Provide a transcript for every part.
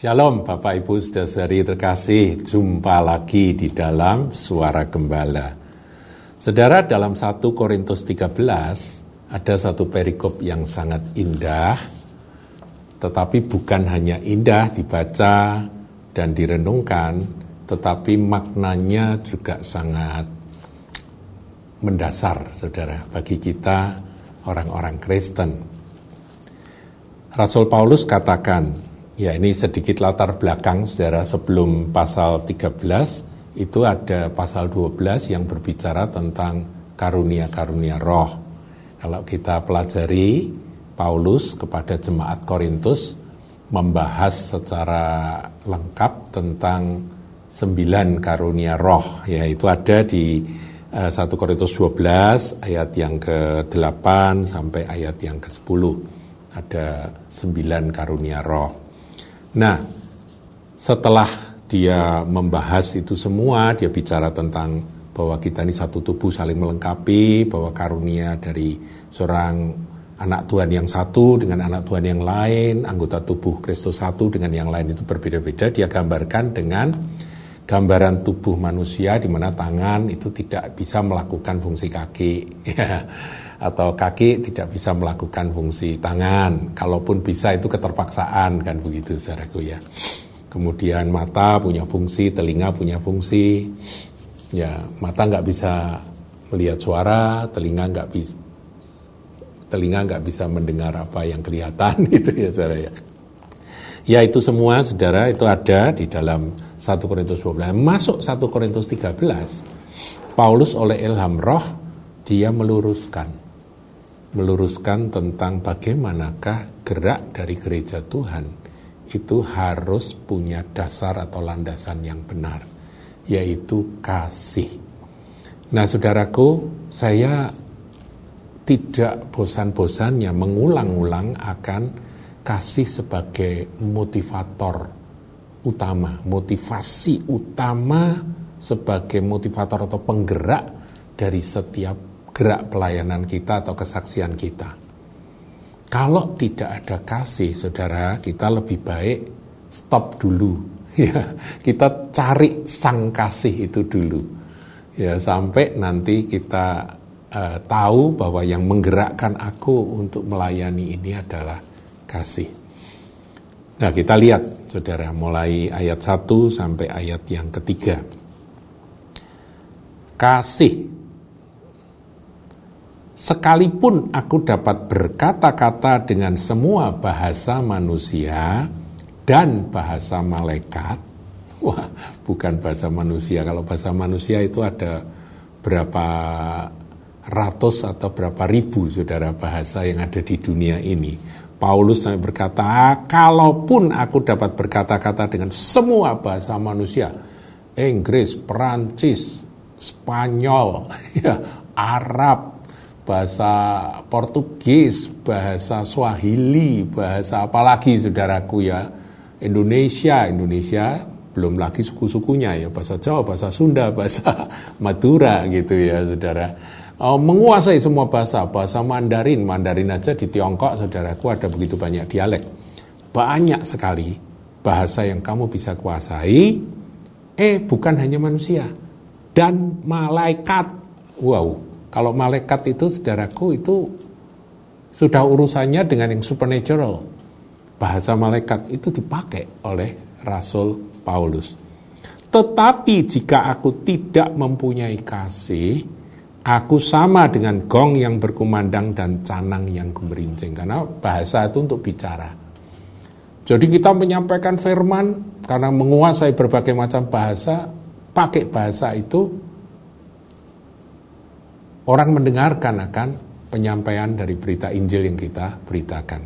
Shalom Bapak Ibu Saudari terkasih, jumpa lagi di dalam Suara Gembala. Saudara dalam 1 Korintus 13 ada satu perikop yang sangat indah, tetapi bukan hanya indah dibaca dan direnungkan, tetapi maknanya juga sangat mendasar, saudara, bagi kita orang-orang Kristen. Rasul Paulus katakan, Ya ini sedikit latar belakang saudara sebelum pasal 13 itu ada pasal 12 yang berbicara tentang karunia-karunia roh. Kalau kita pelajari Paulus kepada jemaat Korintus membahas secara lengkap tentang sembilan karunia roh yaitu ada di 1 eh, Korintus 12 ayat yang ke-8 sampai ayat yang ke-10 ada sembilan karunia roh. Nah, setelah dia membahas itu semua, dia bicara tentang bahwa kita ini satu tubuh saling melengkapi, bahwa karunia dari seorang anak Tuhan yang satu dengan anak Tuhan yang lain, anggota tubuh Kristus satu dengan yang lain itu berbeda-beda. Dia gambarkan dengan gambaran tubuh manusia di mana tangan itu tidak bisa melakukan fungsi kaki. atau kaki tidak bisa melakukan fungsi tangan. Kalaupun bisa itu keterpaksaan kan begitu saudaraku ya. Kemudian mata punya fungsi, telinga punya fungsi. Ya, mata nggak bisa melihat suara, telinga nggak bisa telinga nggak bisa mendengar apa yang kelihatan gitu ya saudara ya. Ya itu semua saudara itu ada di dalam 1 Korintus 12. Masuk 1 Korintus 13, Paulus oleh ilham roh dia meluruskan meluruskan tentang bagaimanakah gerak dari gereja Tuhan itu harus punya dasar atau landasan yang benar, yaitu kasih. Nah, saudaraku, saya tidak bosan-bosannya mengulang-ulang akan kasih sebagai motivator utama, motivasi utama sebagai motivator atau penggerak dari setiap gerak pelayanan kita atau kesaksian kita. Kalau tidak ada kasih, saudara, kita lebih baik stop dulu. Ya, kita cari sang kasih itu dulu. Ya, sampai nanti kita uh, tahu bahwa yang menggerakkan aku untuk melayani ini adalah kasih. Nah, kita lihat, saudara, mulai ayat 1 sampai ayat yang ketiga. Kasih Sekalipun aku dapat berkata-kata dengan semua bahasa manusia dan bahasa malaikat, wah, bukan bahasa manusia. Kalau bahasa manusia itu ada berapa ratus atau berapa ribu saudara bahasa yang ada di dunia ini. Paulus sampai berkata, kalaupun aku dapat berkata-kata dengan semua bahasa manusia, Inggris, Perancis, Spanyol, ya, Arab, bahasa Portugis, bahasa Swahili, bahasa apalagi saudaraku ya, Indonesia, Indonesia belum lagi suku-sukunya ya, bahasa Jawa, bahasa Sunda, bahasa Madura gitu ya saudara. Oh, menguasai semua bahasa, bahasa Mandarin, Mandarin aja di Tiongkok saudaraku ada begitu banyak dialek. Banyak sekali bahasa yang kamu bisa kuasai, eh bukan hanya manusia, dan malaikat. Wow, kalau malaikat itu saudaraku itu sudah urusannya dengan yang supernatural. Bahasa malaikat itu dipakai oleh Rasul Paulus. Tetapi jika aku tidak mempunyai kasih, aku sama dengan gong yang berkumandang dan canang yang gemerincing. Karena bahasa itu untuk bicara. Jadi kita menyampaikan firman karena menguasai berbagai macam bahasa, pakai bahasa itu orang mendengarkan akan penyampaian dari berita Injil yang kita beritakan.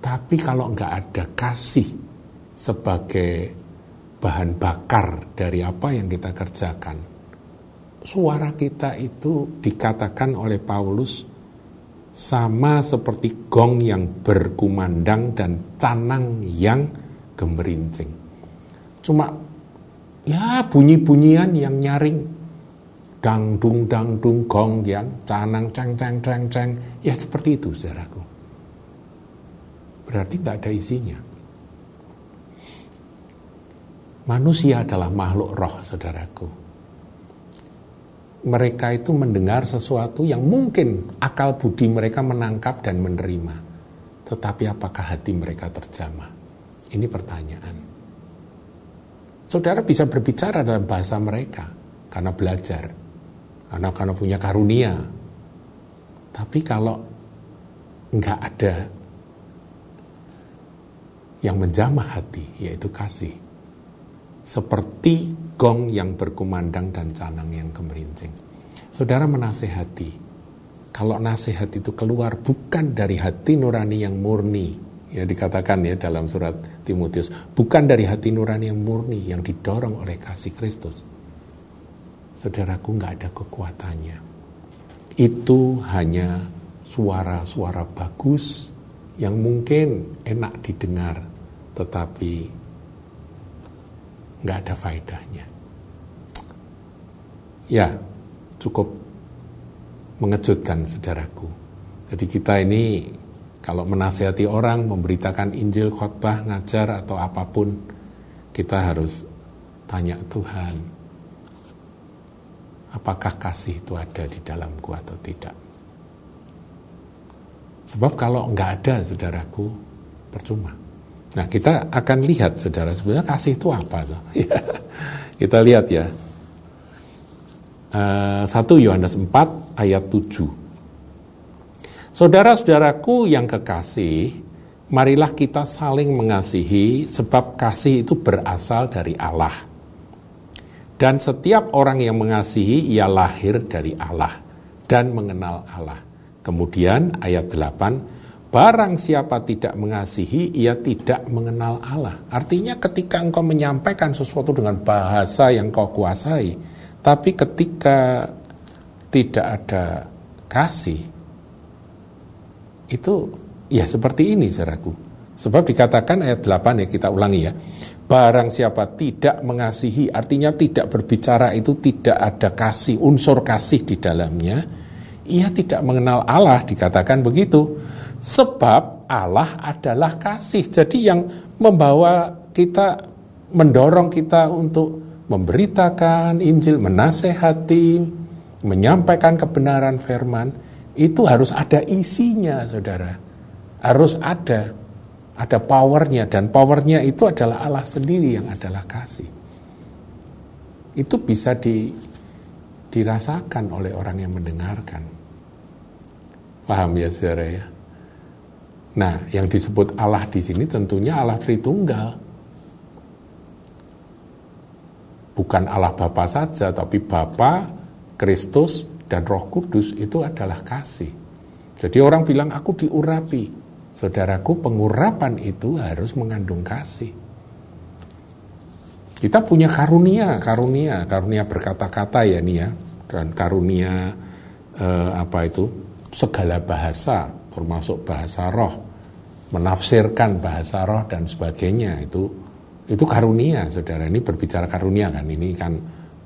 Tapi kalau nggak ada kasih sebagai bahan bakar dari apa yang kita kerjakan, suara kita itu dikatakan oleh Paulus sama seperti gong yang berkumandang dan canang yang gemerincing. Cuma ya bunyi-bunyian yang nyaring dangdung dangdung gong yang canang ceng ceng ceng ceng ya seperti itu saudaraku berarti nggak ada isinya Manusia adalah makhluk roh, saudaraku. Mereka itu mendengar sesuatu yang mungkin akal budi mereka menangkap dan menerima. Tetapi apakah hati mereka terjamah? Ini pertanyaan. Saudara bisa berbicara dalam bahasa mereka karena belajar, karena karena punya karunia. Tapi kalau nggak ada yang menjamah hati, yaitu kasih. Seperti gong yang berkumandang dan canang yang gemerincing. Saudara menasehati, kalau nasihat itu keluar bukan dari hati nurani yang murni, ya dikatakan ya dalam surat Timotius, bukan dari hati nurani yang murni yang didorong oleh kasih Kristus. Saudaraku nggak ada kekuatannya. Itu hanya suara-suara bagus yang mungkin enak didengar, tetapi nggak ada faedahnya. Ya, cukup mengejutkan saudaraku. Jadi kita ini kalau menasihati orang, memberitakan Injil, khotbah, ngajar atau apa pun, kita harus tanya Tuhan, apakah kasih itu ada di dalamku atau tidak. Sebab kalau nggak ada, saudaraku, percuma. Nah, kita akan lihat, saudara, sebenarnya kasih itu apa? Tuh? kita lihat ya. Uh, eh, 1 Yohanes 4 ayat 7. Saudara-saudaraku yang kekasih, marilah kita saling mengasihi sebab kasih itu berasal dari Allah. Dan setiap orang yang mengasihi ia lahir dari Allah dan mengenal Allah. Kemudian ayat 8, barang siapa tidak mengasihi, ia tidak mengenal Allah. Artinya ketika engkau menyampaikan sesuatu dengan bahasa yang kau kuasai, tapi ketika tidak ada kasih, itu ya seperti ini saudaraku. Sebab dikatakan ayat 8 ya kita ulangi ya. Barang siapa tidak mengasihi artinya tidak berbicara itu tidak ada kasih, unsur kasih di dalamnya ia tidak mengenal Allah dikatakan begitu. Sebab Allah adalah kasih. Jadi yang membawa kita mendorong kita untuk memberitakan Injil, menasehati, menyampaikan kebenaran firman itu harus ada isinya, Saudara. Harus ada ada powernya dan powernya itu adalah Allah sendiri yang adalah kasih. Itu bisa di, dirasakan oleh orang yang mendengarkan. Paham ya saudara ya? Nah, yang disebut Allah di sini tentunya Allah Tritunggal. Bukan Allah Bapa saja, tapi Bapa, Kristus, dan Roh Kudus itu adalah kasih. Jadi orang bilang aku diurapi. Saudaraku, pengurapan itu harus mengandung kasih. Kita punya karunia, karunia, karunia berkata-kata ya nih ya, dan karunia eh, apa itu segala bahasa, termasuk bahasa roh, menafsirkan bahasa roh dan sebagainya itu itu karunia, saudara. Ini berbicara karunia kan, ini kan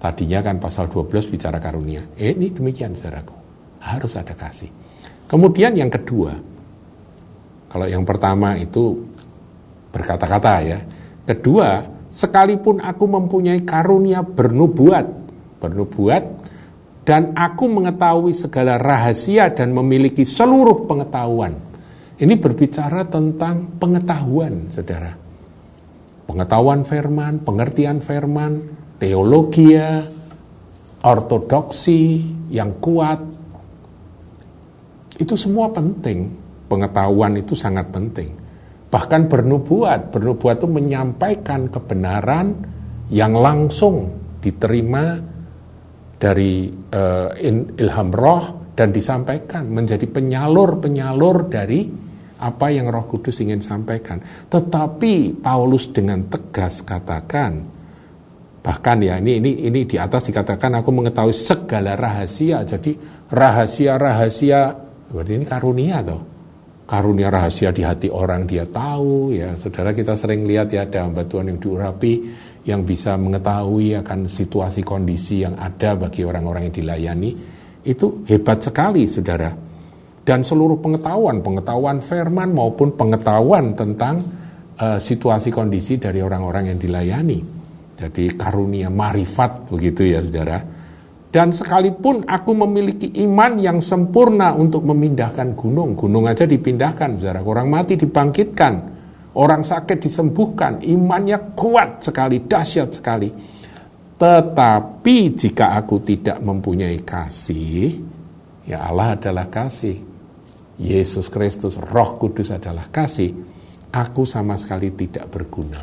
tadinya kan pasal 12 bicara karunia. Eh, ini demikian, saudaraku. Harus ada kasih. Kemudian yang kedua, kalau yang pertama itu berkata-kata ya. Kedua, sekalipun aku mempunyai karunia bernubuat, bernubuat dan aku mengetahui segala rahasia dan memiliki seluruh pengetahuan. Ini berbicara tentang pengetahuan, saudara. Pengetahuan firman, pengertian firman, teologi, ortodoksi yang kuat. Itu semua penting. Pengetahuan itu sangat penting. Bahkan bernubuat, bernubuat itu menyampaikan kebenaran yang langsung diterima dari uh, ilham roh dan disampaikan menjadi penyalur-penyalur dari apa yang Roh Kudus ingin sampaikan. Tetapi Paulus dengan tegas katakan bahkan ya ini ini ini di atas dikatakan aku mengetahui segala rahasia. Jadi rahasia-rahasia berarti ini karunia toh. Karunia rahasia di hati orang dia tahu ya. Saudara kita sering lihat ya ada hamba Tuhan yang diurapi yang bisa mengetahui akan situasi kondisi yang ada bagi orang-orang yang dilayani itu hebat sekali saudara dan seluruh pengetahuan pengetahuan firman maupun pengetahuan tentang uh, situasi kondisi dari orang-orang yang dilayani Jadi karunia marifat begitu ya saudara. Dan sekalipun aku memiliki iman yang sempurna untuk memindahkan gunung, gunung aja dipindahkan, saudara. Orang mati dibangkitkan, orang sakit disembuhkan, imannya kuat sekali, dahsyat sekali. Tetapi jika aku tidak mempunyai kasih, ya Allah adalah kasih. Yesus Kristus, Roh Kudus adalah kasih. Aku sama sekali tidak berguna.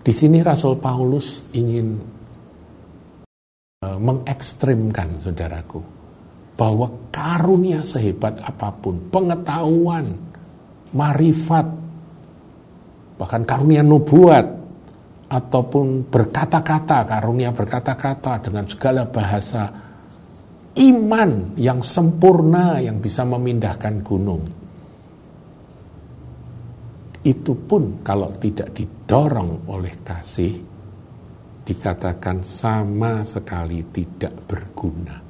Di sini Rasul Paulus ingin Eh, mengekstrimkan saudaraku bahwa karunia sehebat apa pun, pengetahuan, marifat, bahkan karunia nubuat ataupun berkata-kata, karunia berkata-kata dengan segala bahasa iman yang sempurna yang bisa memindahkan gunung. Itu pun kalau tidak didorong oleh kasih, dikatakan sama sekali tidak berguna.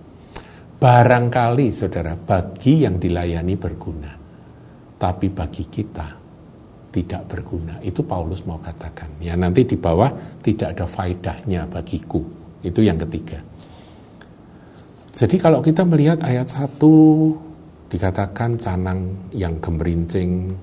Barangkali saudara, bagi yang dilayani berguna, tapi bagi kita tidak berguna. Itu Paulus mau katakan. Ya nanti di bawah tidak ada faedahnya bagiku. Itu yang ketiga. Jadi kalau kita melihat ayat satu dikatakan canang yang gemerincing,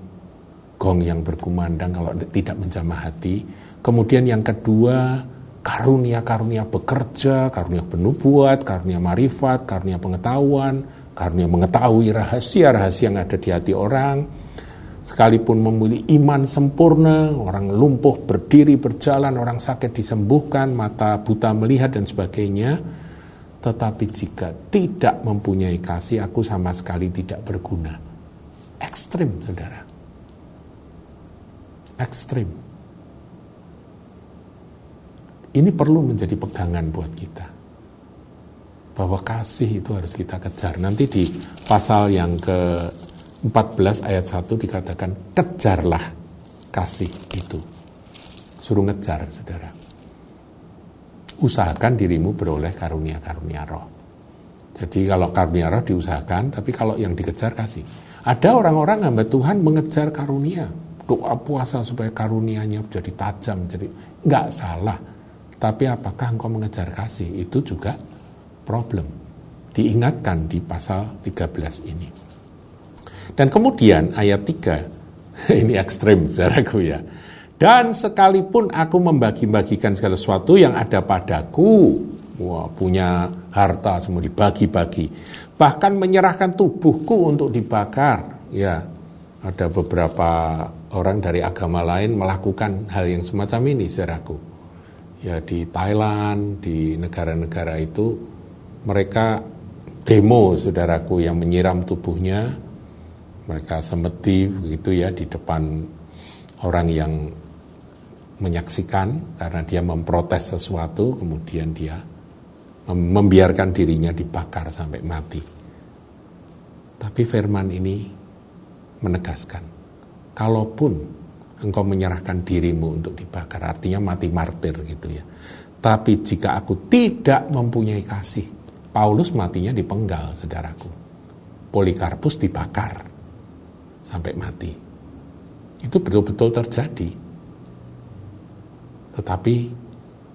gong yang berkumandang kalau tidak menjamah hati. Kemudian yang kedua, karunia-karunia bekerja, karunia penubuat, karunia marifat, karunia pengetahuan, karunia mengetahui rahasia-rahasia yang ada di hati orang, sekalipun memiliki iman sempurna, orang lumpuh berdiri berjalan, orang sakit disembuhkan, mata buta melihat dan sebagainya, tetapi jika tidak mempunyai kasih, aku sama sekali tidak berguna. Ekstrim, saudara. Ekstrim. Ini perlu menjadi pegangan buat kita. Bahwa kasih itu harus kita kejar. Nanti di pasal yang ke-14 ayat 1 dikatakan, kejarlah kasih itu. Suruh ngejar, saudara. Usahakan dirimu beroleh karunia-karunia roh. Jadi kalau karunia roh diusahakan, tapi kalau yang dikejar kasih. Ada orang-orang hamba Tuhan mengejar karunia. Doa puasa supaya karunianya jadi tajam, jadi nggak salah tapi apakah engkau mengejar kasih? Itu juga problem. Diingatkan di pasal 13 ini. Dan kemudian ayat 3, ini ekstrim saudaraku ya. Dan sekalipun aku membagi-bagikan segala sesuatu yang ada padaku, wah, punya harta semua dibagi-bagi, bahkan menyerahkan tubuhku untuk dibakar, ya ada beberapa orang dari agama lain melakukan hal yang semacam ini, saudaraku ya di Thailand, di negara-negara itu mereka demo saudaraku yang menyiram tubuhnya, mereka semeti begitu ya di depan orang yang menyaksikan karena dia memprotes sesuatu, kemudian dia membiarkan dirinya dibakar sampai mati. Tapi firman ini menegaskan, kalaupun engkau menyerahkan dirimu untuk dibakar. Artinya mati martir gitu ya. Tapi jika aku tidak mempunyai kasih, Paulus matinya dipenggal, saudaraku. Polikarpus dibakar sampai mati. Itu betul-betul terjadi. Tetapi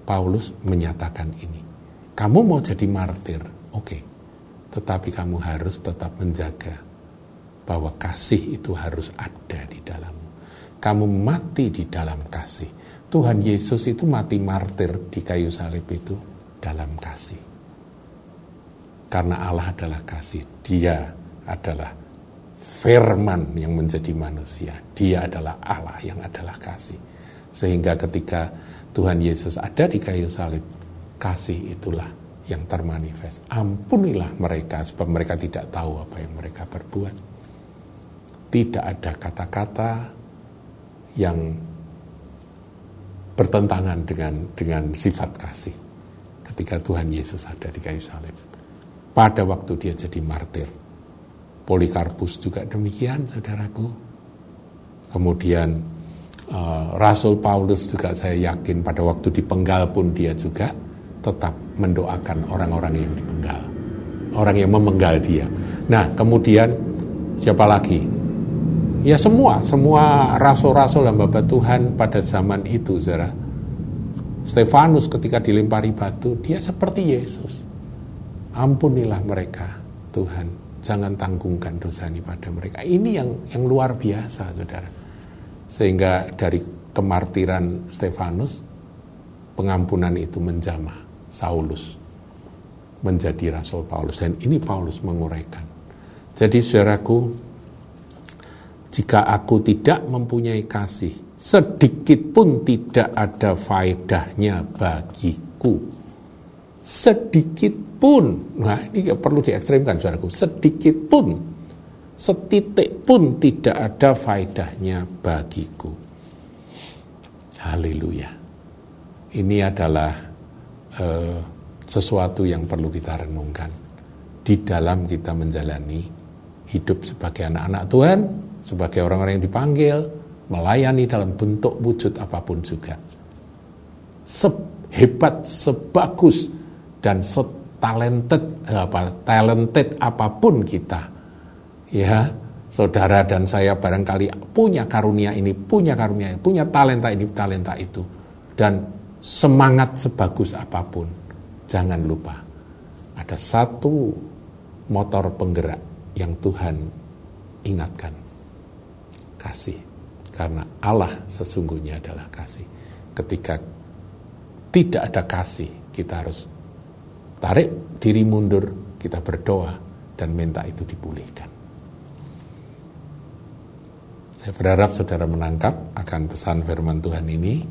Paulus menyatakan ini. Kamu mau jadi martir, oke. Okay. Tetapi kamu harus tetap menjaga bahwa kasih itu harus ada di dalam kamu mati di dalam kasih. Tuhan Yesus itu mati martir di kayu salib itu dalam kasih. Karena Allah adalah kasih. Dia adalah firman yang menjadi manusia. Dia adalah Allah yang adalah kasih. Sehingga ketika Tuhan Yesus ada di kayu salib, kasih itulah yang termanifest. Ampunilah mereka sebab mereka tidak tahu apa yang mereka perbuat. Tidak ada kata-kata yang bertentangan dengan dengan sifat kasih ketika Tuhan Yesus ada di kayu salib. Pada waktu dia jadi martir. Polikarpus juga demikian, saudaraku. Kemudian uh, Rasul Paulus juga saya yakin pada waktu dipenggal pun dia juga tetap mendoakan orang-orang yang dipenggal. Orang yang memenggal dia. Nah, kemudian siapa lagi? Ya semua, semua rasul-rasul dan bapak Tuhan pada zaman itu, saudara. Stefanus ketika dilempari batu, dia seperti Yesus. Ampunilah mereka, Tuhan. Jangan tanggungkan dosa ini pada mereka. Ini yang yang luar biasa, saudara. Sehingga dari kemartiran Stefanus, pengampunan itu menjamah Saulus menjadi Rasul Paulus. Dan ini Paulus menguraikan. Jadi saudaraku, jika aku tidak mempunyai kasih, sedikit pun tidak ada faedahnya bagiku. Sedikit pun, nah ini perlu diekstrimkan saudaraku, sedikit pun, setitik pun tidak ada faedahnya bagiku. Haleluya. Ini adalah uh, sesuatu yang perlu kita renungkan di dalam kita menjalani hidup sebagai anak-anak Tuhan, sebagai orang-orang yang dipanggil, melayani dalam bentuk wujud apa pun juga. Sehebat, sebagus, dan setalented apa talented apa pun kita, ya saudara dan saya barangkali punya karunia ini, punya karunia ini, punya talenta ini, talenta itu, dan semangat sebagus apa pun, jangan lupa ada satu motor penggerak yang Tuhan ingatkan, kasih. Karena Allah sesungguhnya adalah kasih. Ketika tidak ada kasih, kita harus tarik diri mundur, kita berdoa dan minta itu dipulihkan. Saya berharap saudara menangkap akan pesan firman Tuhan ini.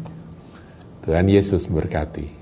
Tuhan Yesus berkati.